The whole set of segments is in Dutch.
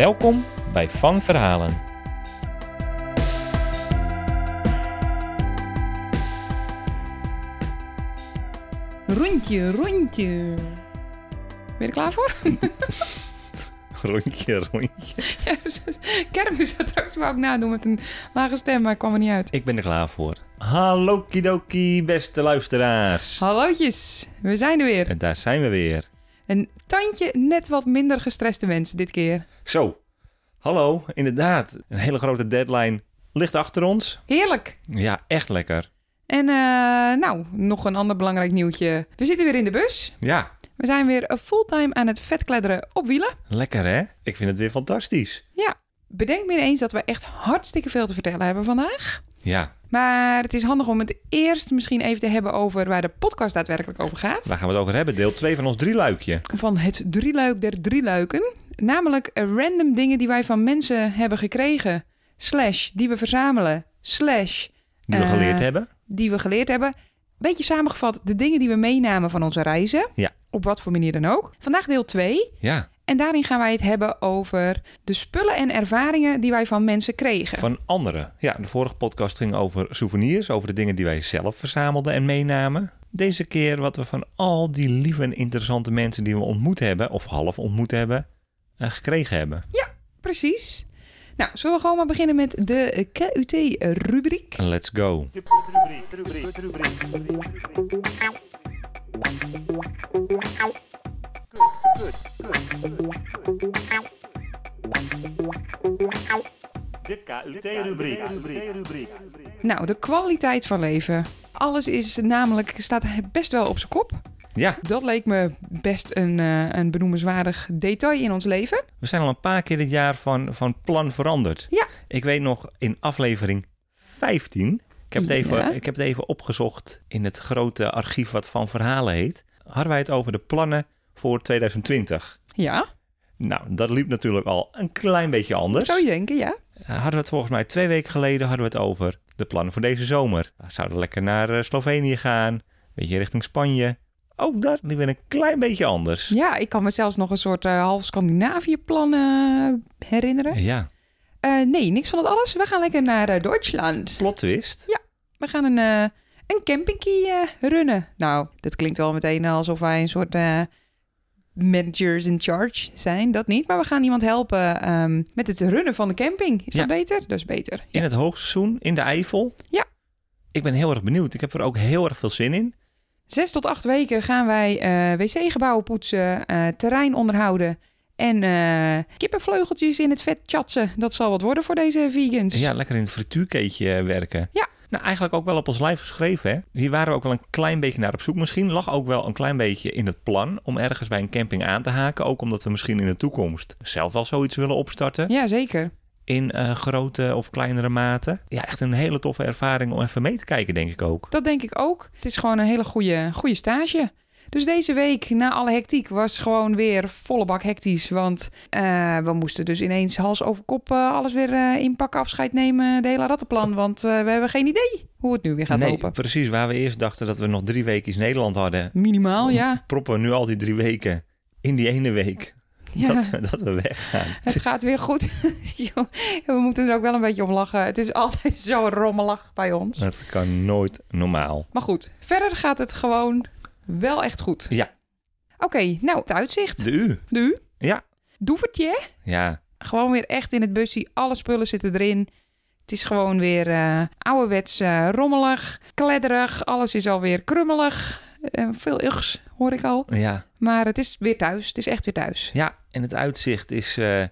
Welkom bij Van Verhalen. Rondje, rondje. Ben je er klaar voor? Rondje, rondje. Ja, Kermis had straks wou ik nadoen met een lage stem, maar ik kwam er niet uit. Ik ben er klaar voor. Hallo kidoki, beste luisteraars. Hallootjes, we zijn er weer. En daar zijn we weer. Een tandje net wat minder gestreste mensen dit keer. Zo, hallo, inderdaad. Een hele grote deadline ligt achter ons. Heerlijk. Ja, echt lekker. En eh, nou, nog een ander belangrijk nieuwtje. We zitten weer in de bus. Ja, We zijn weer eh, fulltime aan het vetkledderen op wielen. lekker hè? Ik vind het weer fantastisch. Ja, bedenk me ineens dat we echt hartstikke veel te vertellen hebben vandaag. Ja, Maar het is handig om het eerst misschien even te hebben over waar de podcast daadwerkelijk over gaat. waar gaan we het over hebben? Deel 2 van ons drieluikje. Van het drieluik der drieluiken. Namelijk random dingen die wij van mensen hebben gekregen. Slash die we verzamelen. Slash Die we Eh, geleerd hebben. die we geleerd hebben. Beetje samengevat de dingen die we meenamen van onze reizen. Ja. Op wat voor manier dan ook. Vandaag deel 2. Ja, En daarin gaan wij het hebben over de spullen en ervaringen die wij van mensen kregen. van anderen. Ja, de vorige podcast ging over souvenirs, over de dingen die wij zelf verzamelden en meenamen. Deze keer wat we van al die lieve en interessante mensen die we ontmoet hebben, of half ontmoet hebben, eh, gekregen hebben. Precies. Nou, zullen we gewoon maar beginnen met de KUT-rubriek? Let's go. De KUT-rubriek. Nou, de kwaliteit van leven. Alles is namelijk, staat best wel op zijn kop. Ja, Dat leek me best een, eh, een benoemenswaardig detail in ons leven. we zijn al een paar keer dit jaar van, van plan veranderd. Ja. Ik weet nog in aflevering 15, ik heb, het even, Ja. ik heb het even opgezocht in het grote archief wat van verhalen heet, hadden wij het over de plannen voor 2020. Ja, Nou, dat liep natuurlijk al een klein beetje anders. zou je denken, ja. Eh, hadden we het volgens mij twee weken geleden hadden we het over de plannen voor deze zomer. We zouden lekker naar eh, Slovenië gaan, een beetje richting Spanje. Ook dat liep een klein beetje anders. Ja, ik kan me zelfs nog een soort eh, half Scandinavië-plan eh, herinneren. Ja, nee, niks van dat alles. We gaan lekker naar Duitsland. plot twist. We gaan een, een campingkie runnen. Nou, dat klinkt wel meteen alsof wij een soort managers in charge zijn. Dat niet. Maar we gaan iemand helpen ehm, met het runnen van de camping. Is Ja. dat beter? Dat is beter. In het hoogseizoen, in de Eifel. Ja. Ik ben heel erg benieuwd. Ik heb er ook heel erg veel zin in. Zes tot acht weken gaan wij eh, wc-gebouwen poetsen, eh, terrein onderhouden en eh, kippenvleugeltjes in het vet chatsen. Dat zal wat worden voor deze vegans. Ja, lekker in het frituurkeetje werken. Ja. Nou, eigenlijk ook wel op ons lijf geschreven, hè. Hier waren we ook wel een klein beetje naar op zoek. Misschien lag ook wel een klein beetje in het plan om ergens bij een camping aan te haken. Ook omdat we misschien in de toekomst zelf wel zoiets willen opstarten. Ja, zeker. In eh, grote of kleinere mate. Ja, echt een hele toffe ervaring om even mee te kijken, denk ik ook. Dat denk ik ook. Het is gewoon een hele goede, goede stage. Dus deze week, na alle hectiek, was gewoon weer volle bak hectisch. Want eh, we moesten dus ineens hals over kop eh, alles weer eh, inpakken, afscheid nemen, de hele rattenplan. Want we hebben geen idee hoe het nu weer gaat nee, lopen. precies. Waar we eerst dachten dat we nog drie weken Nederland hadden. Minimaal, ja. Proppen we nu al die drie weken in die ene week ja. dat, dat we weggaan. Het gaat weer goed. We moeten er ook wel een beetje om lachen. Het is altijd zo rommelig bij ons. Het kan nooit normaal. Maar goed, verder gaat het gewoon wel echt goed. Ja, Oké, nou, het uitzicht. de U. De U. Ja. Doevertje. Ja, Gewoon weer echt in het busje. Alle spullen zitten erin. Het is gewoon weer eh ouderwets eh, rommelig, kledderig. Alles is alweer krummelig. Eh, veel ugs, hoor ik al. ja. Maar het is weer thuis. Het is echt weer thuis. Ja, en het uitzicht is, nou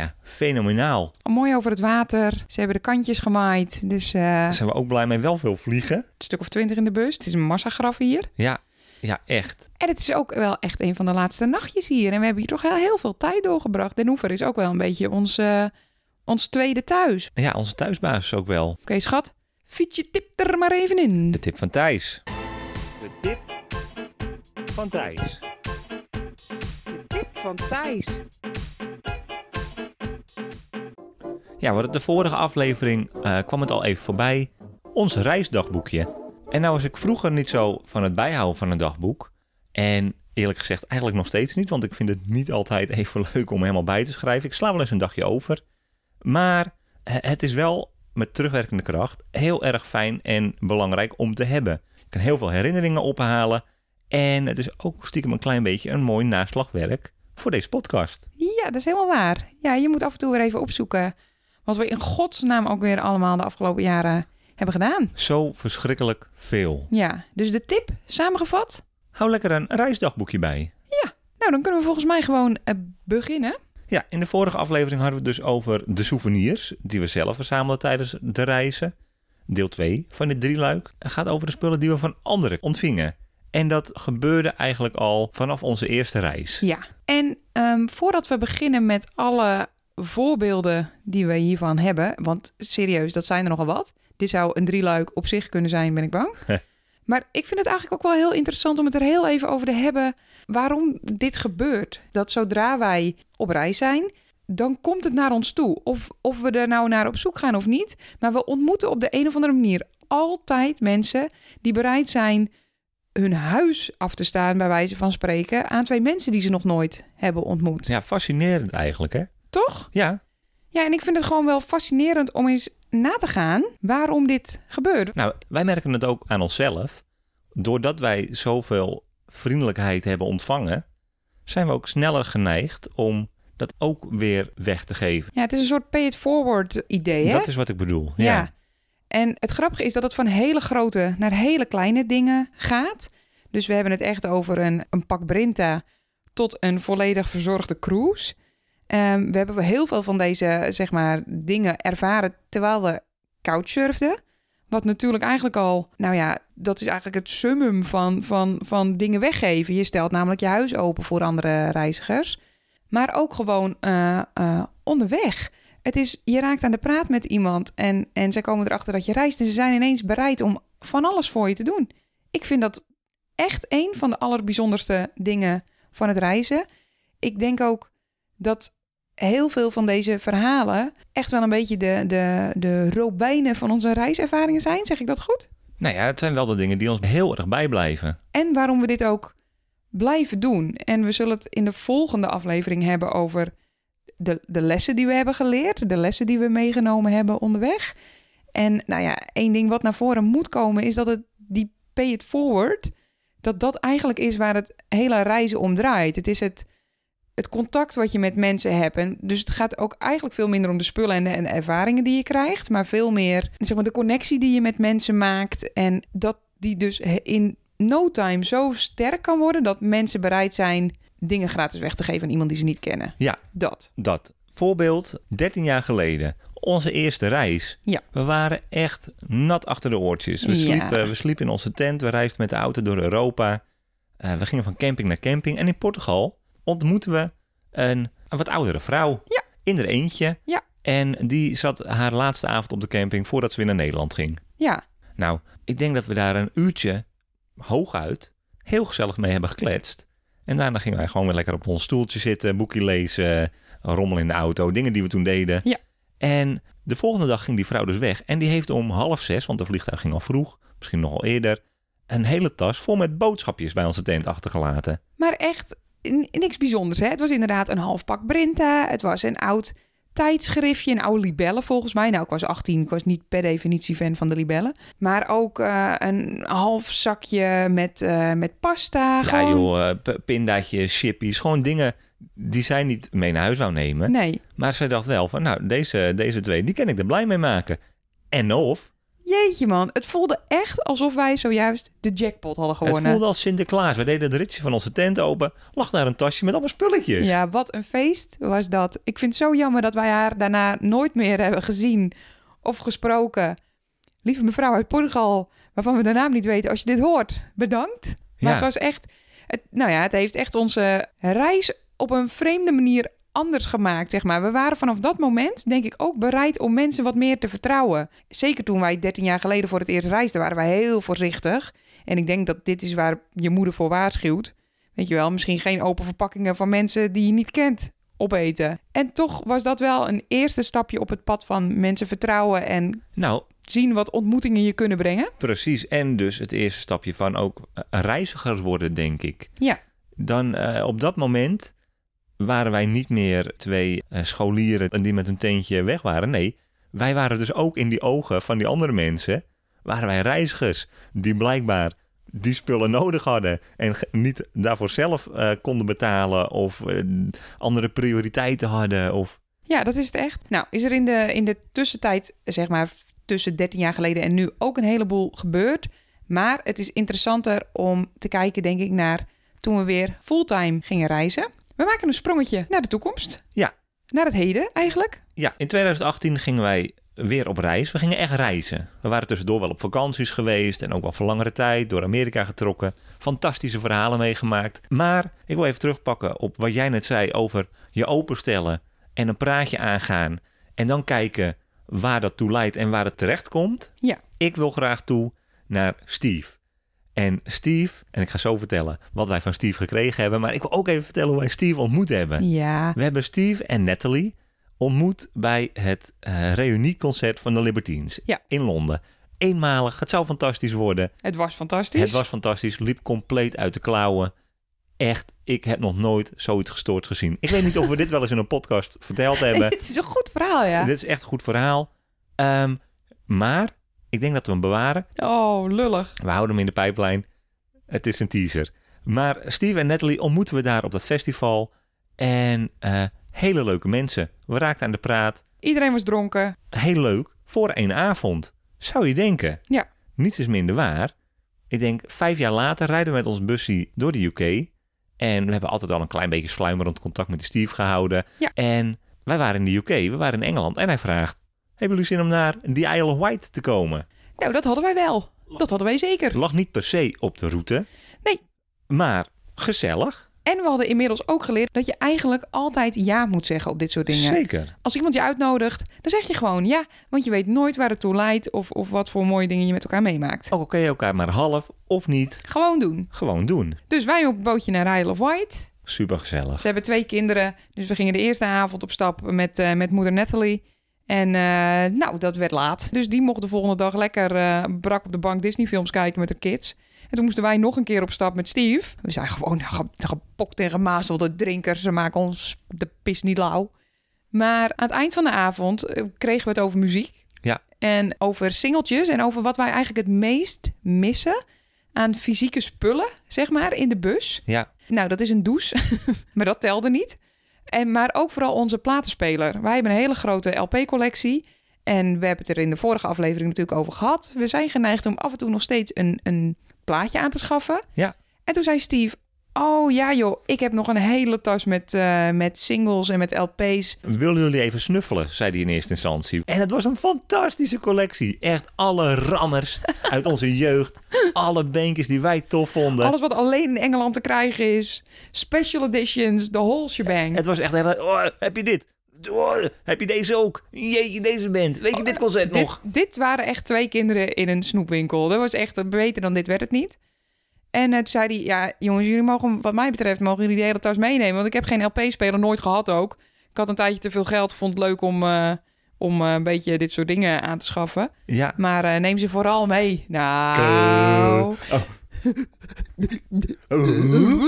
ja, fenomenaal. Mooi over het water. Ze hebben de kantjes gemaaid. Dus Daar zijn we ook blij mee. Wel veel vliegen. een stuk of twintig in de bus. Het is een massagraf hier. Ja, Ja, echt. En het is ook wel echt een van de laatste nachtjes hier. En we hebben hier toch heel, heel veel tijd doorgebracht. Den Hoever is ook wel een beetje ons, eh, ons tweede thuis. Ja, onze thuisbasis ook wel. Oké, schat. Fiets je tip er maar even in. De tip van Thijs. De tip van Thijs. tip van Thijs. Ja, we hadden de vorige aflevering eh, kwam het al even voorbij. Ons reisdagboekje. En nou was ik vroeger niet zo van het bijhouden van een dagboek. En eerlijk gezegd eigenlijk nog steeds niet. Want ik vind het niet altijd even leuk om helemaal bij te schrijven. Ik sla wel eens een dagje over. Maar eh, het is wel met terugwerkende kracht heel erg fijn en belangrijk om te hebben. Je kan heel veel herinneringen ophalen. En het is ook stiekem een klein beetje een mooi naslagwerk voor deze podcast. Ja, dat is helemaal waar. Ja, je moet af en toe weer even opzoeken. Wat we in godsnaam ook weer allemaal de afgelopen jaren hebben gedaan. Zo verschrikkelijk veel. Ja, dus de tip, samengevat. Hou lekker een reisdagboekje bij. Nou, dan kunnen we volgens mij gewoon eh, beginnen. Ja, in de vorige aflevering hadden we het dus over de souvenirs die we zelf verzamelden tijdens de reizen. Deel 2 van dit drieluik gaat over de spullen die we van anderen ontvingen. En dat gebeurde eigenlijk al vanaf onze eerste reis. Ja. En ehm, voordat we beginnen met alle voorbeelden die we hiervan hebben, want serieus, dat zijn er nogal wat. Dit zou een drieluik op zich kunnen zijn, ben ik bang. maar ik vind het eigenlijk ook wel heel interessant om het er heel even over te hebben waarom dit gebeurt. Dat zodra wij op reis zijn, dan komt het naar ons toe. Of, of we er nou naar op zoek gaan of niet. Maar we ontmoeten op de een of andere manier altijd mensen die bereid zijn hun huis af te staan, bij wijze van spreken, aan twee mensen die ze nog nooit hebben ontmoet. Ja, fascinerend eigenlijk, hè? Toch? Ja, Ja, en ik vind het gewoon wel fascinerend om eens na te gaan waarom dit gebeurt. nou, wij merken het ook aan onszelf. Doordat wij zoveel vriendelijkheid hebben ontvangen, zijn we ook sneller geneigd om dat ook weer weg te geven. Ja, het is een soort pay it forward idee, hè? Dat is wat ik bedoel. ja. Ja. En het grappige is dat het van hele grote naar hele kleine dingen gaat. Dus we hebben het echt over een, een pak Brinta tot een volledig verzorgde cruise. Ehm, we hebben heel veel van deze zeg maar, dingen ervaren terwijl we couchsurfden. Wat natuurlijk eigenlijk al, nou ja, dat is eigenlijk het summum van, van, van dingen weggeven. Je stelt namelijk je huis open voor andere reizigers. Maar ook gewoon eh, eh, onderweg. Het is, je raakt aan de praat met iemand en, en zij komen erachter dat je reist. En ze zijn ineens bereid om van alles voor je te doen. Ik vind dat echt een van de allerbijzonderste dingen van het reizen. Ik denk ook dat heel veel van deze verhalen echt wel een beetje de, de, de robijnen van onze reiservaringen zijn. Zeg ik dat goed? Nou ja, het zijn wel de dingen die ons heel erg bijblijven. En waarom we dit ook blijven doen. En we zullen het in de volgende aflevering hebben over de, de lessen die we hebben geleerd. De lessen die we meegenomen hebben onderweg. En nou ja, één ding wat naar voren moet komen is dat het die pay it forward, dat dat eigenlijk is waar het hele reizen om draait. Het is het, het contact wat je met mensen hebt. En dus het gaat ook eigenlijk veel minder om de spullen en de, en de ervaringen die je krijgt, maar veel meer zeg maar, de connectie die je met mensen maakt. En dat die dus in no time zo sterk kan worden dat mensen bereid zijn dingen gratis weg te geven aan iemand die ze niet kennen. Ja. Dat. Dat. Voorbeeld, 13 jaar geleden. Onze eerste reis. Ja. We waren echt nat achter de oortjes. We, Ja. sliepen, we sliepen in onze tent. We reisden met de auto door Europa. Eh, we gingen van camping naar camping. En in Portugal ontmoetten we een, een wat oudere vrouw. Ja. In haar eentje. Ja. En die zat haar laatste avond op de camping voordat ze weer naar Nederland ging. Ja, Nou, ik denk dat we daar een uurtje hooguit heel gezellig mee hebben gekletst. En daarna gingen wij gewoon weer lekker op ons stoeltje zitten, boekje lezen, rommel in de auto, dingen die we toen deden. Ja. En de volgende dag ging die vrouw dus weg. En die heeft om half zes, want de vliegtuig ging al vroeg, misschien nog al eerder, een hele tas vol met boodschapjes bij onze tent achtergelaten. maar echt niks bijzonders. Hè? Het was inderdaad een half pak Brinta. Het was een oud tijdschriftje, een oude libelle volgens mij. Nou, ik was 18, ik was niet per definitie fan van de libellen. Maar ook eh, een half zakje met, eh, met pasta. Ja gewoon... joh, eh, pindaatjes, chippies, gewoon dingen die zij niet mee naar huis wou nemen. Nee, Maar zij dacht wel van, nou, deze, deze twee, die kan ik er blij mee maken. En of, jeetje man. Het voelde echt alsof wij zojuist de jackpot hadden het gewonnen. voelde als Sinterklaas. We deden het ritje van onze tent open, lag daar een tasje met allemaal spulletjes. Ja, wat een feest was dat. Ik vind het zo jammer dat wij haar daarna nooit meer hebben gezien of gesproken. Lieve mevrouw uit Portugal, waarvan we de naam niet weten, als je dit hoort, bedankt. Maar Ja. het was echt... Het, nou ja, het heeft echt onze reis op een vreemde manier anders gemaakt, zeg maar. We waren vanaf dat moment, denk ik, ook bereid om mensen wat meer te vertrouwen. Zeker toen wij 13 jaar geleden voor het eerst reisden, waren wij heel voorzichtig. En ik denk dat dit is waar je moeder voor waarschuwt. Weet je wel, misschien geen open verpakkingen van mensen die je niet kent opeten. En toch was dat wel een eerste stapje op het pad van mensen vertrouwen en Nou, zien wat ontmoetingen je kunnen brengen. precies. En dus het eerste stapje van ook eh, reizigers worden, denk ik. Ja. Dan eh, op dat moment waren wij niet meer twee eh, scholieren die met een tentje weg waren. Nee, wij waren dus ook in die ogen van die andere mensen, waren wij reizigers die blijkbaar die spullen nodig hadden en niet daarvoor zelf eh, konden betalen of eh, andere prioriteiten hadden. Of... Ja, dat is het echt. Nou, is er in de, in de tussentijd, zeg maar tussen 13 jaar geleden en nu, ook een heleboel gebeurd. Maar het is interessanter om te kijken, denk ik, naar toen we weer fulltime gingen reizen. We maken een sprongetje naar de toekomst. Ja. Naar het heden eigenlijk. Ja, in 2018 gingen wij weer op reis. We gingen echt reizen. We waren tussendoor wel op vakanties geweest en ook wel voor langere tijd door Amerika getrokken. Fantastische verhalen meegemaakt. Maar ik wil even terugpakken op wat jij net zei over je openstellen en een praatje aangaan. En dan kijken waar dat toe leidt en waar het terecht komt. Ja. Ik wil graag toe naar Steve. En Steve, en ik ga zo vertellen wat wij van Steve gekregen hebben. Maar ik wil ook even vertellen hoe wij Steve ontmoet hebben. Ja. We hebben Steve en Natalie ontmoet bij het eh reunieconcert van de Libertines Ja. in Londen. Eenmalig, het zou fantastisch worden. Het was fantastisch. Het was fantastisch, liep compleet uit de klauwen. Echt, ik heb nog nooit zoiets gestoord gezien. Ik weet niet of we dit wel eens in een podcast verteld hebben. Het is een goed verhaal, ja. Dit is echt een goed verhaal. Ehm, maar ik denk dat we hem bewaren. Oh, lullig. We houden hem in de pijplijn. Het is een teaser. Maar Steve en Natalie ontmoeten we daar op dat festival. En eh, hele leuke mensen. We raakten aan de praat. Iedereen was dronken. Heel leuk. Voor één avond. Zou je denken. Ja. Niets is minder waar. Ik denk, vijf jaar later rijden we met ons busje door de UK. En we hebben altijd al een klein beetje sluimerend contact met Steve gehouden. Ja. En wij waren in de UK. We waren in Engeland. En hij vraagt, hebben jullie zin om naar die Isle of Wight te komen? Nou, dat hadden wij wel. Dat hadden wij zeker. lag niet per se op de route. Nee. Maar gezellig. En we hadden inmiddels ook geleerd dat je eigenlijk altijd ja moet zeggen op dit soort dingen. Zeker. Als iemand je uitnodigt, dan zeg je gewoon ja. Want je weet nooit waar het toe leidt of, of wat voor mooie dingen je met elkaar meemaakt. Ook al ken je elkaar maar half of niet, Gewoon doen. gewoon doen. Dus wij op het bootje naar Isle of Wight. Super gezellig. Ze hebben twee kinderen. Dus we gingen de eerste avond op stap met, eh, met moeder Natalie. En eh, nou, dat werd laat. Dus die mocht de volgende dag lekker eh, brak op de bank Disney films kijken met de kids. En toen moesten wij nog een keer op stap met Steve. We zijn gewoon ge- gepokt en gemazelde drinkers. Ze maken ons de pis niet lauw. Maar aan het eind van de avond eh, kregen we het over muziek. Ja. En over singeltjes. En over wat wij eigenlijk het meest missen aan fysieke spullen, zeg maar, in de bus. Ja, Nou, dat is een douche, maar dat telde niet. En, maar ook vooral onze platenspeler. Wij hebben een hele grote LP-collectie. En we hebben het er in de vorige aflevering natuurlijk over gehad. We zijn geneigd om af en toe nog steeds een, een plaatje aan te schaffen. Ja. En toen zei Steve... Oh ja joh, ik heb nog een hele tas met, eh, met singles en met LP's. willen jullie even snuffelen, zei hij in eerste instantie. En het was een fantastische collectie. Echt alle rammers uit onze jeugd. Alle beentjes die wij tof vonden. Alles wat alleen in Engeland te krijgen is. Special editions, de whole shebang. Het was echt, oh, heb je dit? Oh, heb je deze ook? Jeetje, deze band. Weet je dit concert nog? Dit waren echt twee kinderen in een snoepwinkel. Dat was echt beter dan dit werd het niet. En uh, toen zei hij, ja jongens, jullie mogen wat mij betreft, mogen jullie die hele tas meenemen. Want ik heb geen LP-speler, nooit gehad ook. Ik had een tijdje te veel geld, vond het leuk om, uh, om uh, een beetje dit soort dingen aan te schaffen. Ja. Maar neem ze vooral mee. Nou... Oh.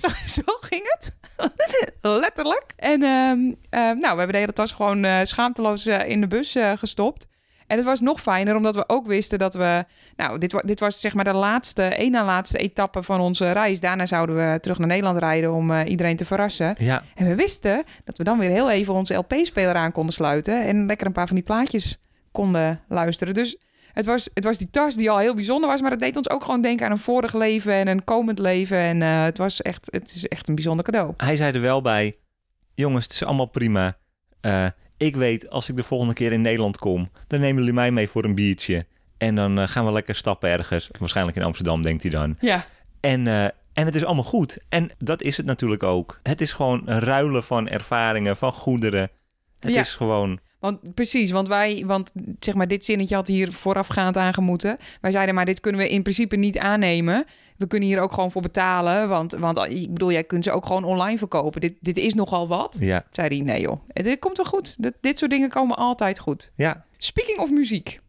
zo, zo, ging het. Letterlijk. En um, nou, we hebben de hele tas gewoon schaamteloos in de bus gestopt. En het was nog fijner, omdat we ook wisten dat we... Nou, dit, dit was zeg maar de laatste, één na laatste etappe van onze reis. Daarna zouden we terug naar Nederland rijden om iedereen te verrassen. Ja. En we wisten dat we dan weer heel even onze LP-speler aan konden sluiten. En lekker een paar van die plaatjes konden luisteren. Dus het was, het was die tas die al heel bijzonder was. Maar het deed ons ook gewoon denken aan een vorig leven en een komend leven. En uh, het, was echt, het is echt een bijzonder cadeau. Hij zei er wel bij, jongens, het is allemaal prima. Uh, ik weet, als ik de volgende keer in Nederland kom, dan nemen jullie mij mee voor een biertje. En dan uh, gaan we lekker stappen ergens. Waarschijnlijk in Amsterdam, denkt hij dan. Ja. En, eh, en het is allemaal goed. En dat is het natuurlijk ook. Het is gewoon ruilen van ervaringen, van goederen. Het Ja. is gewoon... Want precies, want wij, want zeg maar, dit zinnetje had hier voorafgaand aangemoeten. Wij zeiden, maar dit kunnen we in principe niet aannemen. We kunnen hier ook gewoon voor betalen. Want, want ik bedoel, jij kunt ze ook gewoon online verkopen. Dit, dit is nogal wat. Ja, Zei hij, nee joh, dit komt wel goed. Dit, dit soort dingen komen altijd goed. ja. Speaking of muziek.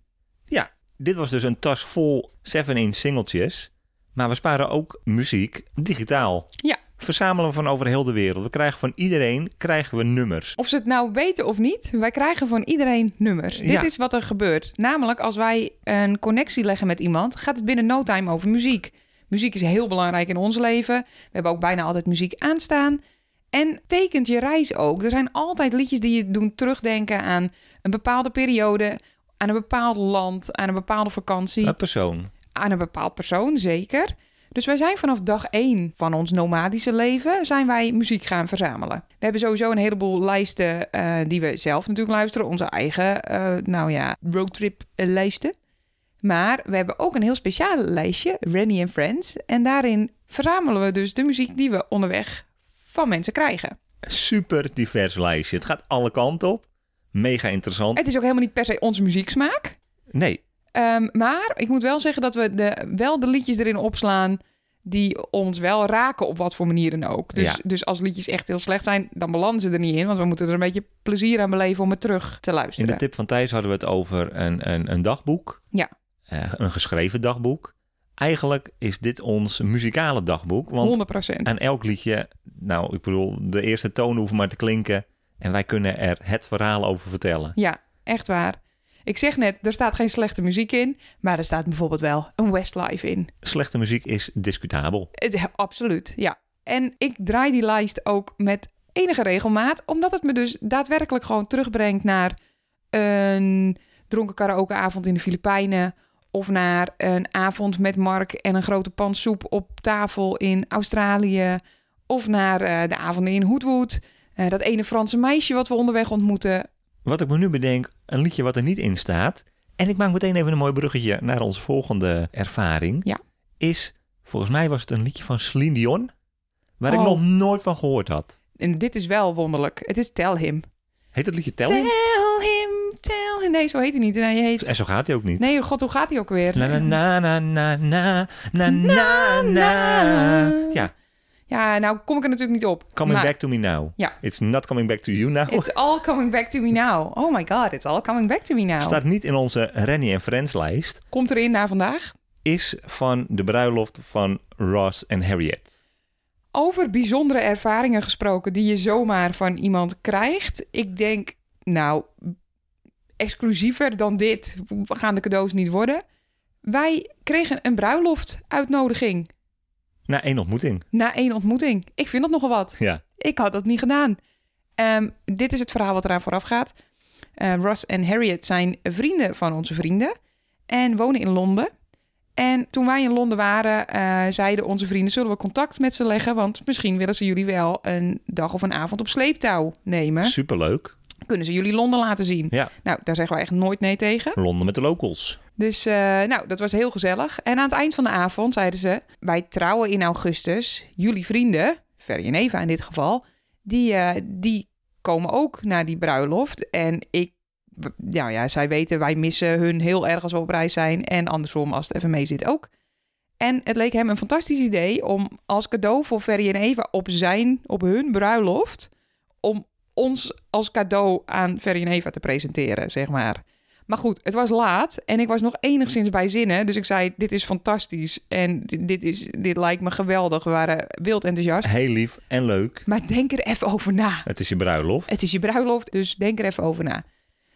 Ja, dit was dus een tas vol 7-inch singeltjes. Maar we sparen ook muziek digitaal. Ja. Verzamelen we van over heel de wereld. We krijgen van iedereen krijgen we nummers. Of ze het nou weten of niet, wij krijgen van iedereen nummers. Ja. Dit is wat er gebeurt. Namelijk, als wij een connectie leggen met iemand, gaat het binnen no time over muziek. Muziek is heel belangrijk in ons leven. We hebben ook bijna altijd muziek aanstaan. En tekent je reis ook. Er zijn altijd liedjes die je doen terugdenken aan een bepaalde periode, aan een bepaald land, aan een bepaalde vakantie Een persoon. aan een bepaald persoon, zeker. Dus wij zijn vanaf dag één van ons nomadische leven... zijn wij muziek gaan verzamelen. We hebben sowieso een heleboel lijsten eh, die we zelf natuurlijk luisteren. Onze eigen, eh, nou ja, roadtrip eh, lijsten. Maar we hebben ook een heel speciaal lijstje, Rennie and Friends. En daarin verzamelen we dus de muziek die we onderweg van mensen krijgen. Super divers lijstje. Het gaat alle kanten op. Mega interessant. Het is ook helemaal niet per se onze muzieksmaak. Nee, Ehm, maar ik moet wel zeggen dat we de, wel de liedjes erin opslaan die ons wel raken op wat voor manier dan ook. Dus, Ja. dus als liedjes echt heel slecht zijn, dan belanden ze er niet in. Want we moeten er een beetje plezier aan beleven om het terug te in luisteren. de tip van Thijs hadden we het over een, een, een dagboek. Ja. Eh, een geschreven dagboek. Eigenlijk is dit ons muzikale dagboek. Want 100% aan elk liedje, nou ik bedoel, de eerste toon hoeven maar te klinken. En wij kunnen er het verhaal over vertellen. Ja, echt waar. Ik zeg net, er staat geen slechte muziek in, maar er staat bijvoorbeeld wel een Westlife in. Slechte muziek is discutabel. Het- absoluut, ja. En ik draai die lijst ook met enige regelmaat, omdat het me dus daadwerkelijk gewoon terugbrengt naar een dronken karaokeavond in de Filipijnen. Of naar een avond met Mark en een grote pan soep op tafel in Australië. Of naar eh, de avonden in Hoedwood. Eh, dat ene Franse meisje wat we onderweg ontmoeten wat ik me nu bedenk, een liedje wat er niet in staat. En ik maak meteen even een mooi bruggetje naar onze volgende ervaring. Ja. Is, volgens mij was het een liedje van Celine Dion, waar ik oh. nog nooit van gehoord had. En dit is wel wonderlijk. Het is Tell Him. Heet het liedje Tell, Him? Tell Him, Tell Him. Nee, zo heet hij niet. Nee, heet... En zo gaat hij ook niet. Nee, oh god, hoe gaat hij ook weer? Na na na na na na na na. na. Ja, ja, nou kom ik er natuurlijk niet op. coming Maar back to me now. Ja. It's not coming back to you now. It's all coming back to me now. Oh my god, it's all coming back to me now. Staat niet in onze Rennie en Friends lijst. Komt erin na vandaag. Is van de bruiloft van Ross en Harriet. Over bijzondere ervaringen gesproken die je zomaar van iemand krijgt. Ik denk, nou, exclusiever dan dit gaan de cadeaus niet worden. Wij kregen een bruiloft-uitnodiging Na één ontmoeting. na één ontmoeting. Ik vind dat nogal wat. Ja. Ik had dat niet gedaan. Ehm, dit is het verhaal wat eraan vooraf gaat. Eh, Ross en Harriet zijn vrienden van onze vrienden en wonen in Londen. En toen wij in Londen waren, eh, zeiden onze vrienden: zullen we contact met ze leggen? Want misschien willen ze jullie wel een dag of een avond op sleeptouw nemen. Superleuk. Kunnen ze jullie Londen laten zien? Ja. Nou, daar zeggen we echt nooit nee tegen. Londen met de locals. Dus eh, nou, dat was heel gezellig. En aan het eind van de avond zeiden ze: Wij trouwen in augustus. Jullie vrienden, Ferry en Eva in dit geval, die, eh, die komen ook naar die bruiloft. En ik, ja, ja, zij weten, wij missen hun heel erg als we op reis zijn. En andersom, als het even mee zit ook. En het leek hem een fantastisch idee om als cadeau voor Ferry en Eva op zijn, op hun bruiloft, om ons als cadeau aan Ferry en Eva te presenteren, zeg maar. Maar goed, het was laat en ik was nog enigszins bij zinnen. Dus ik zei, dit is fantastisch en dit, dit is, dit lijkt me geweldig. We waren wild enthousiast. Heel lief en leuk. Maar denk er even over na. Het is je bruiloft. Het is je bruiloft, dus denk er even over na.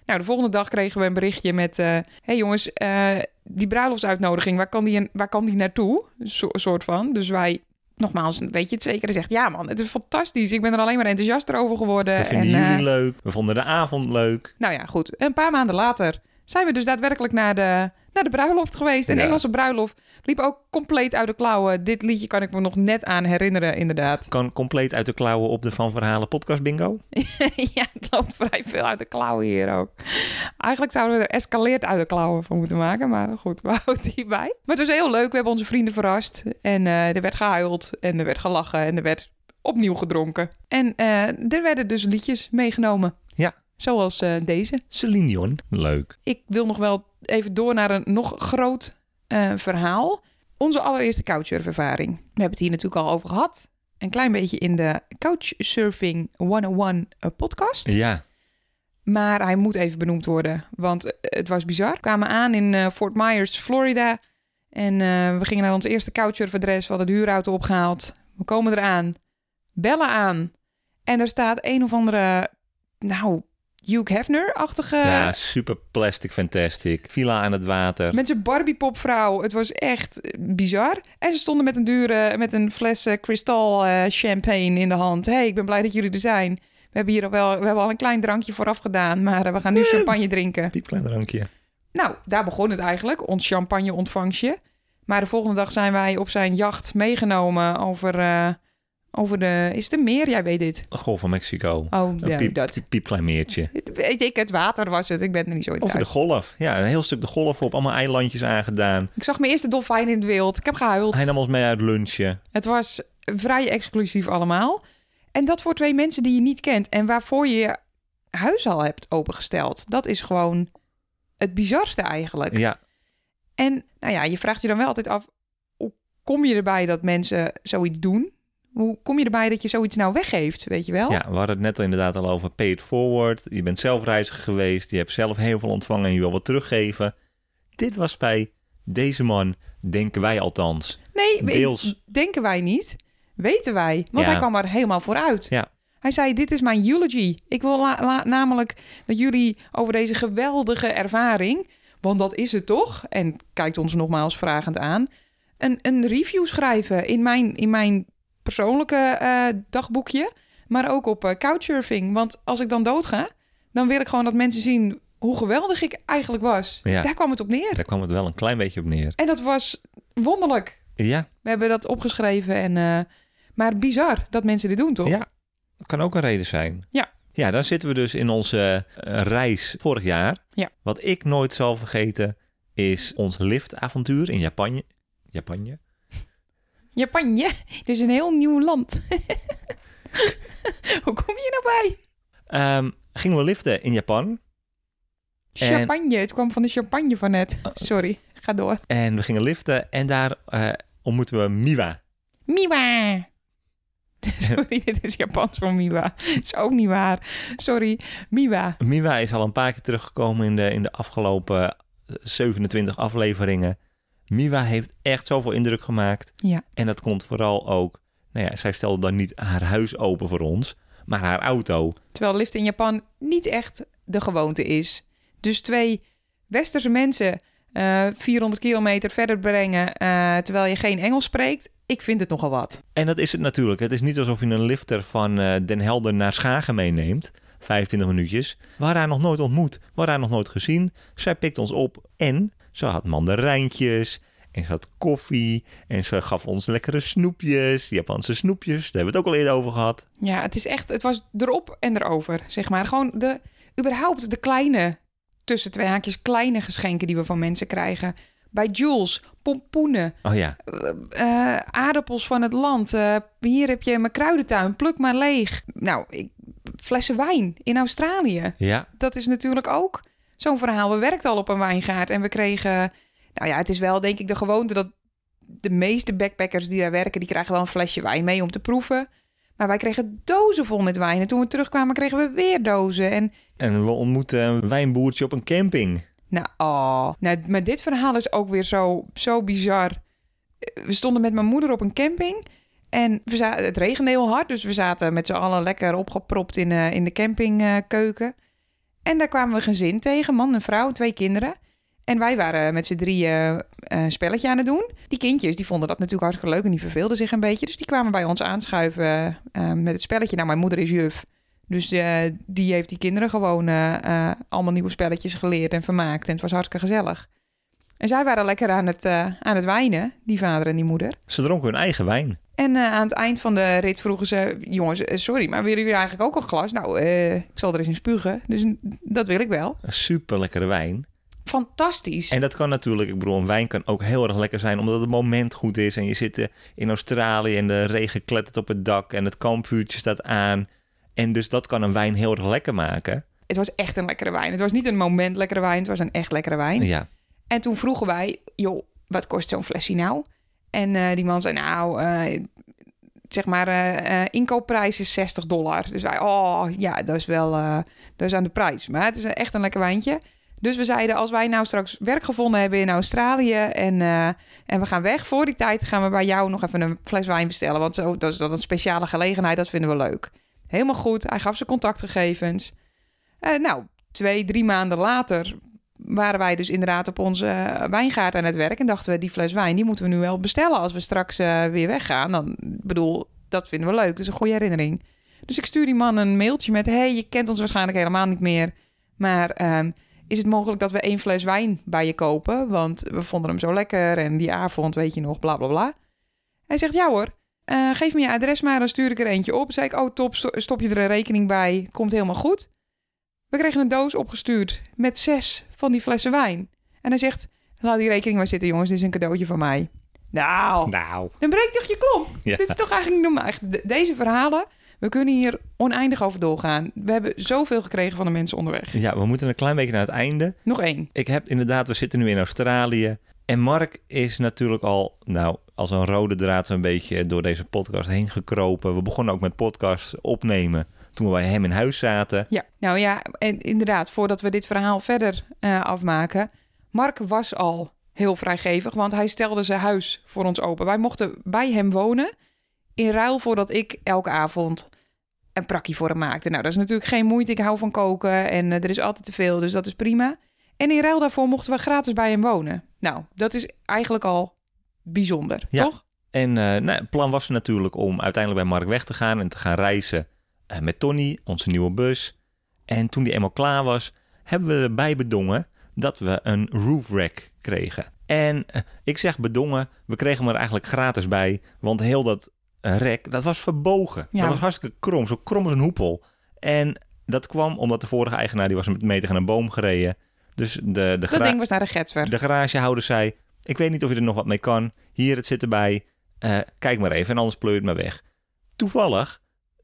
Nou, de volgende dag kregen we een berichtje met... Hé hey jongens, eh, die bruiloftsuitnodiging, waar kan die, waar kan die naartoe? Zo, soort van. Dus wij, nogmaals, weet je het zeker? Hij zegt, ja man, het is fantastisch. Ik ben er alleen maar enthousiaster over geworden. We vinden en, eh, jullie leuk. We vonden de avond leuk. Nou ja, goed. Een paar maanden later zijn we dus daadwerkelijk naar de, naar de bruiloft geweest. Een Ja. Engelse bruiloft. Liep ook compleet uit de klauwen. Dit liedje kan ik me nog net aan herinneren, inderdaad. Kan compleet uit de klauwen op de Van Verhalen podcast bingo. ja, het loopt vrij veel uit de klauwen hier ook. Eigenlijk zouden we er escaleerd uit de klauwen van moeten maken. Maar goed, we houden die bij. Maar het was heel leuk. We hebben onze vrienden verrast. En eh, er werd gehuild. En er werd gelachen. En er werd opnieuw gedronken. En eh, er werden dus liedjes meegenomen. Ja. Zoals eh, deze. Celine Dion. Leuk. Ik wil nog wel even door naar een nog groot eh, verhaal. Onze allereerste couchsurfervaring. We hebben het hier natuurlijk al over gehad. Een klein beetje in de Couchsurfing 101 eh, podcast. Ja. Maar hij moet even benoemd worden, want het was bizar. We kwamen aan in Fort Myers, Florida. En we gingen naar ons eerste couchsurfadres. We hadden de huurauto opgehaald. We komen eraan. Bellen aan. En er staat een of andere, nou, Hugh Hefner-achtige... ja, super plastic fantastic. Villa aan het water. Met zijn Barbie-popvrouw. Het was echt eh, bizar. En ze stonden met een dure, met een fles eh, kristal eh, champagne in de hand. hey, ik ben blij dat jullie er zijn. We hebben hier al wel, we hebben al een klein drankje vooraf gedaan, maar eh, we gaan nu champagne drinken. Piepklein drankje. Nou, daar begon het eigenlijk, ons champagne-ontvangstje. Maar de volgende dag zijn wij op zijn jacht meegenomen over, eh, over de... Is het een meer? Jij weet dit. De Golf van Mexico. Oh, Een ja, piep, dat. piep- piepklein meertje. Weet ik, het water was het. Ik ben er niet zo in Over de golf. Ja, een heel stuk de golf op. Allemaal eilandjes aangedaan. Ik zag mijn eerste dolfijn in het wild. Ik heb gehuild. Hij nam ons mee uit lunchen. Het was vrij exclusief allemaal. En dat voor twee mensen die je niet kent en waarvoor je je huis al hebt opengesteld. Dat is gewoon het bizarste eigenlijk. Ja, En nou ja, je vraagt je dan wel altijd af, hoe kom je erbij dat mensen zoiets doen? Hoe kom je erbij dat je zoiets nou weggeeft, weet je wel? ja, we hadden het net al inderdaad al over pay it forward. Je bent zelf reiziger geweest. Je hebt zelf heel veel ontvangen en je wil wat teruggeven. Dit was bij deze man, denken wij althans. nee, deels. denken wij niet. Weten wij. Want Ja. hij kwam er helemaal vooruit. Ja. Hij zei, dit is mijn eulogy. Ik wil namelijk dat jullie over deze geweldige ervaring... want dat is het toch? En kijkt ons nogmaals vragend aan... een, een review schrijven in mijn, in mijn persoonlijke eh, dagboekje... maar ook op eh, Couchsurfing. Want als ik dan doodga, dan wil ik gewoon dat mensen zien... hoe geweldig ik eigenlijk was. Ja. Daar kwam het op neer. Daar kwam het wel een klein beetje op neer. En dat was wonderlijk. Ja, We hebben dat opgeschreven en... eh, maar bizar dat mensen dit doen, toch? Ja. dat kan ook een reden zijn. Ja. Ja, dan zitten we dus in onze reis vorig jaar. Ja. Wat ik nooit zal vergeten is ons liftavontuur in Japan. Japan? Japanje, het is een heel nieuw land. Hoe kom je nou bij? Ehm, gingen we liften in Japan. En- Champagne, het kwam van de champagne van net. Sorry, ga door. En we gingen liften en daar eh, ontmoeten we Miwa. Miwa. Sorry, dit is Japans voor Miwa. is ook niet waar. Sorry, Miwa. Miwa is al een paar keer teruggekomen in de, in de afgelopen eh, 27 afleveringen. Miwa heeft echt zoveel indruk gemaakt. Ja. En dat komt vooral ook... Nou ja, zij stelde dan niet haar huis open voor ons, maar haar auto. Terwijl lift in Japan niet echt de gewoonte is. Dus twee westerse mensen eh 400 kilometer verder brengen eh, terwijl je geen Engels spreekt. Ik vind het nogal wat. En dat is het natuurlijk. Het is niet alsof je een lifter van eh, Den Helder naar Schagen meeneemt. 25 minuutjes. We hadden haar nog nooit ontmoet. We hadden haar nog nooit gezien. Zij pikt ons op en ze had mandarijntjes. En ze had koffie. En ze gaf ons lekkere snoepjes. Japanse snoepjes. Daar hebben we het ook al eerder over gehad. Ja, het is echt, het was erop en erover, zeg maar. Gewoon de, überhaupt de kleine, tussen twee haakjes, kleine geschenken die we van mensen krijgen. Bij Jules, pompoenen, Oh ja. eh, eh, aardappels van het land. eh, hier heb je mijn kruidentuin, pluk maar leeg. Nou, ik, flessen wijn in Australië. Ja. Dat is natuurlijk ook zo'n verhaal. We werkten al op een wijngaard en we kregen... Nou ja, het is wel denk ik de gewoonte dat de meeste backpackers die daar werken... die krijgen wel een flesje wijn mee om te proeven. Maar wij kregen dozen vol met wijn. En toen we terugkwamen kregen we weer dozen. En En we ontmoeten een wijnboertje op een camping. nou, oh. nou maar dit verhaal is ook weer zo, zo bizar. We stonden met mijn moeder op een camping... En we zaten, het regende heel hard, dus we zaten met z'n allen lekker opgepropt in, eh, in de campingkeuken. En daar kwamen we gezin tegen, man en vrouw, twee kinderen. En wij waren met z'n drieën eh, een spelletje aan het doen. Die kindjes die vonden dat natuurlijk hartstikke leuk en die verveelden zich een beetje. Dus die kwamen bij ons aanschuiven eh, met het spelletje. Nou, mijn moeder is juf. Dus eh, die heeft die kinderen gewoon allemaal nieuwe spelletjes geleerd en vermaakt. En het was hartstikke gezellig. En zij waren lekker aan het, aan het wijnen, die vader en die moeder. Ze dronken hun eigen wijn. En eh, aan het eind van de rit vroegen ze... jongens, eh, sorry, maar willen jullie eigenlijk ook een glas? Nou, eh, ik zal er eens in spugen, dus dat wil ik wel. Een super lekkere wijn. Fantastisch. En dat kan natuurlijk, ik bedoel, een wijn kan ook heel erg lekker zijn omdat het moment goed is. En je zit in Australië en de regen klettert op het dak en het kampvuurtje staat aan. En dus dat kan een wijn heel erg lekker maken. Het was echt een lekkere wijn. Het was niet een moment lekkere wijn, het was een echt lekkere wijn. Ja, En toen vroegen wij, joh, wat kost zo'n flesje nou? En eh, die man zei, nou, eh, zeg maar, eh, inkoopprijs is 60 dollar. Dus wij, oh ja, dat is wel, dat is aan de prijs. Maar het is echt een lekker wijntje. Dus we zeiden, als wij nou straks werk gevonden hebben in Australië en, en we gaan weg, voor die tijd gaan we bij jou nog even een fles wijn bestellen. Want zo, dat is dat een speciale gelegenheid, dat vinden we leuk. Helemaal goed, hij gaf zijn contactgegevens. Nou, twee, drie maanden later waren wij dus inderdaad op onze eh, wijngaard aan het werk. En dachten we, die fles wijn, die moeten we nu wel bestellen als we straks eh, weer weggaan. Dan, bedoel, dat vinden we leuk. Dat is een goede herinnering. Dus ik stuur die man een mailtje met... hey, je kent ons waarschijnlijk helemaal niet meer. Maar ehm, is het mogelijk dat we één fles wijn bij je kopen? Want we vonden hem zo lekker en die avond, weet je nog, bla bla bla. Hij zegt, ja hoor, eh, geef me je adres maar, dan stuur ik er eentje op. Zei ik, oh top, sto- stop je er een rekening bij, komt helemaal goed. We kregen een doos opgestuurd met zes van die flessen wijn. En hij zegt, laat die rekening maar zitten jongens, dit is een cadeautje van mij. Nou, nou. dan breekt toch je klomp. Ja. Dit is toch eigenlijk niet normaal. Deze verhalen, we kunnen hier oneindig over doorgaan. We hebben zoveel gekregen van de mensen onderweg. Ja, we moeten een klein beetje naar het einde. Nog één. Ik heb inderdaad, we zitten nu in Australië. En Mark is natuurlijk al, nou, als een rode draad zo'n beetje door deze podcast heen gekropen. We begonnen ook met podcast opnemen toen we bij hem in huis zaten. Ja, nou ja, en inderdaad, voordat we dit verhaal verder eh, afmaken. Mark was al heel vrijgevig, want hij stelde zijn huis voor ons open. Wij mochten bij hem wonen, in ruil voordat ik elke avond een prakje voor hem maakte. Nou, dat is natuurlijk geen moeite. Ik hou van koken en eh, er is altijd te veel, dus dat is prima. En in ruil daarvoor mochten we gratis bij hem wonen. Nou, dat is eigenlijk al bijzonder, Ja. toch? En eh, nou, het plan was natuurlijk om uiteindelijk bij Mark weg te gaan en te gaan reizen met Tony, onze nieuwe bus. En toen die eenmaal klaar was, hebben we erbij bedongen dat we een roof rack kregen. En eh, ik zeg bedongen, we kregen hem er eigenlijk gratis bij, want heel dat eh, rek, dat was verbogen. Ja. Dat was hartstikke krom, zo krom als een hoepel. En dat kwam omdat de vorige eigenaar, die was met mee tegen een boom gereden. Dus de, de, Dat ding was naar de Getsver. de garagehouder zei: Ik weet niet of je er nog wat mee kan. Hier, het zit erbij. Eh, kijk maar even en anders pleur je het maar weg. Toevallig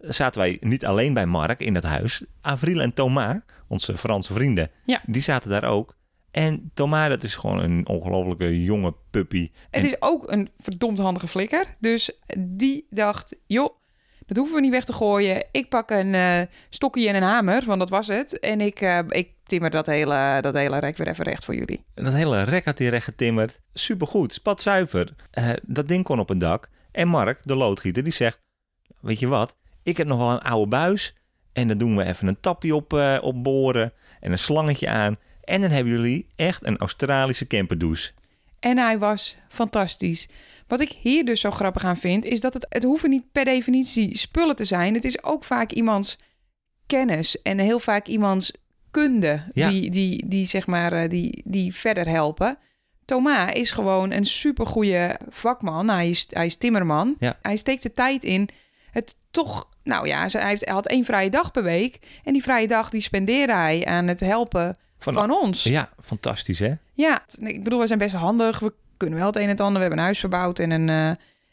zaten wij niet alleen bij Mark in dat huis. Avril en Thomas, onze Franse vrienden, Ja. die zaten daar ook. En Thomas, dat is gewoon een ongelofelijke jonge puppy. Het En- is ook een verdomd handige flikker. Dus die dacht, joh, dat hoeven we niet weg te gooien. Ik pak een eh, stokje en een hamer, want dat was het. En ik, eh, ik timmer dat hele, dat hele rek weer even recht voor jullie. Dat hele rek had hij recht getimmerd. Supergoed, spatzuiver. Eh dat ding kon op een dak. En Mark, de loodgieter, die zegt... Weet je wat, ik heb nog wel een oude buis. En dan doen we even een tapje op, eh op boren. En een slangetje aan. En dan hebben jullie echt een Australische camperdouche. En hij was fantastisch. Wat ik hier dus zo grappig aan vind, is dat het, het hoeven niet per definitie spullen te zijn. Het is ook vaak iemands kennis en heel vaak iemands kunde Ja. die, die, die, zeg maar, eh, die, die verder helpen. Thomas is gewoon een supergoeie vakman. Hij is, hij is timmerman. Ja. Hij steekt de tijd in toch... Nou ja, hij, heeft, hij had één vrije dag per week. En die vrije dag die spendeerde hij aan het helpen Van- van, ons. Ja, fantastisch hè? Ja, ik bedoel, we zijn best handig. We kunnen wel het een en het ander. We hebben een huis verbouwd en, een, eh,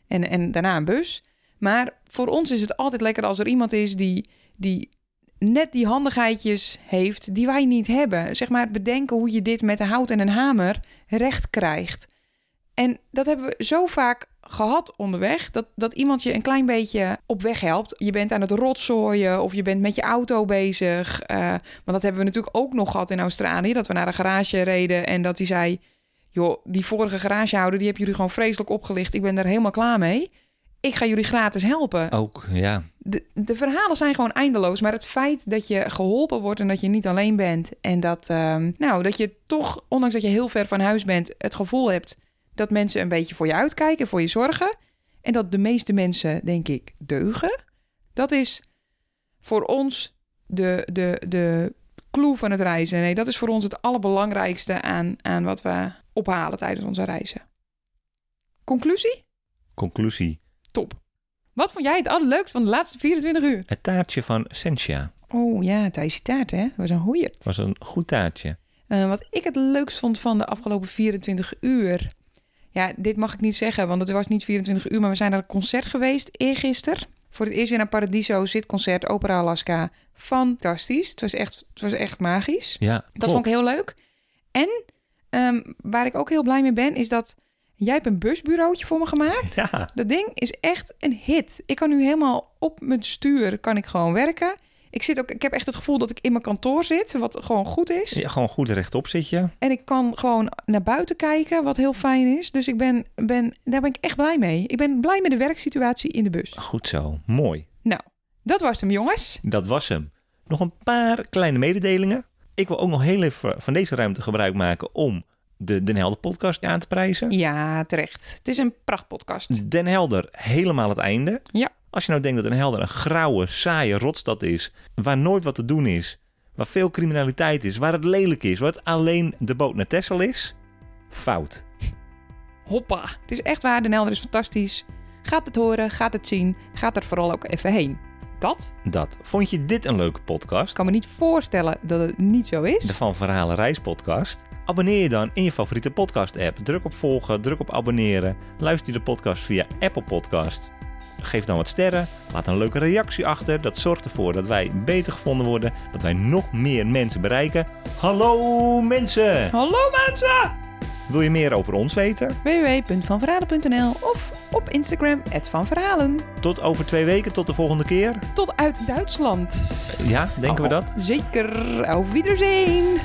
en, en daarna een bus. Maar voor ons is het altijd lekker als er iemand is die, die net die handigheidjes heeft die wij niet hebben. Zeg maar, bedenken hoe je dit met een hout en een hamer recht krijgt. En dat hebben we zo vaak gehad onderweg, dat, dat iemand je een klein beetje op weg helpt. Je bent aan het rotzooien of je bent met je auto bezig. Eh, want dat hebben we natuurlijk ook nog gehad in Australië. Dat we naar de garage reden en dat hij zei... joh, die vorige garagehouder, die hebben jullie gewoon vreselijk opgelicht. Ik ben er helemaal klaar mee. Ik ga jullie gratis helpen. Ook, ja. De, de verhalen zijn gewoon eindeloos. Maar het feit dat je geholpen wordt en dat je niet alleen bent... en dat, ehm, nou, dat je toch, ondanks dat je heel ver van huis bent... het gevoel hebt dat mensen een beetje voor je uitkijken, voor je zorgen... en dat de meeste mensen, denk ik, deugen... dat is voor ons de, de, de clue van het reizen. Nee, dat is voor ons het allerbelangrijkste aan, aan wat we ophalen tijdens onze reizen. Conclusie? Conclusie. Top. Wat vond jij het allerleukst van de laatste 24 uur? Het taartje van Sentia Oh ja, Thijsje taart hè? was een hoeier. was een goed taartje. Eh, wat ik het leukst vond van de afgelopen 24 uur. Ja, dit mag ik niet zeggen, want het was niet 24 uur, maar we zijn naar een concert geweest eergisteren. Voor het eerst weer naar Paradiso, zitconcert, Opera Alaska. Fantastisch. Het was echt, het was echt magisch. Ja, Dat vond ik heel leuk. En ehm, waar ik ook heel blij mee ben, is dat jij hebt een busbureautje voor me gemaakt. Ja, Dat ding is echt een hit. Ik kan nu helemaal op mijn stuur kan ik gewoon werken. Ik, zit ook, ik heb echt het gevoel dat ik in mijn kantoor zit, wat gewoon goed is. ja, gewoon goed rechtop zit je. En ik kan gewoon naar buiten kijken, wat heel fijn is. Dus ik ben, ben, daar ben ik echt blij mee. Ik ben blij met de werksituatie in de bus. Goed zo, mooi. Nou, dat was hem, jongens. Dat was hem. Nog een paar kleine mededelingen. Ik wil ook nog heel even van deze ruimte gebruik maken om de Den Helder podcast aan te prijzen. Ja, terecht. Het is een prachtpodcast. Den Helder helemaal het einde. Ja. Als je nou denkt dat Den Helder een grauwe, saaie rotstad is, waar nooit wat te doen is, waar veel criminaliteit is, waar het lelijk is, waar het alleen de boot naar Texel is, fout. Hoppa. Het is echt waar, de Nelder is fantastisch. Gaat het horen, gaat het zien, gaat er vooral ook even heen. Dat Dat. Vond je dit een leuke podcast? Ik kan me niet voorstellen dat het niet zo is. De Van Verhalen Reis podcast? Abonneer je dan in je favoriete podcast app. Druk op volgen, druk op abonneren. Luister je de podcast via Apple Podcast. Geef dan wat sterren, laat een leuke reactie achter. Dat zorgt ervoor dat wij beter gevonden worden, dat wij nog meer mensen bereiken. Hallo mensen! Hallo mensen! Wil je meer over ons weten? www.vanverhalen.nl of op Instagram, @vanverhalen. Tot over twee weken, tot de volgende keer. Tot uit Duitsland. Ja, denken we Oh, dat? Zeker. Auf Wiedersehen.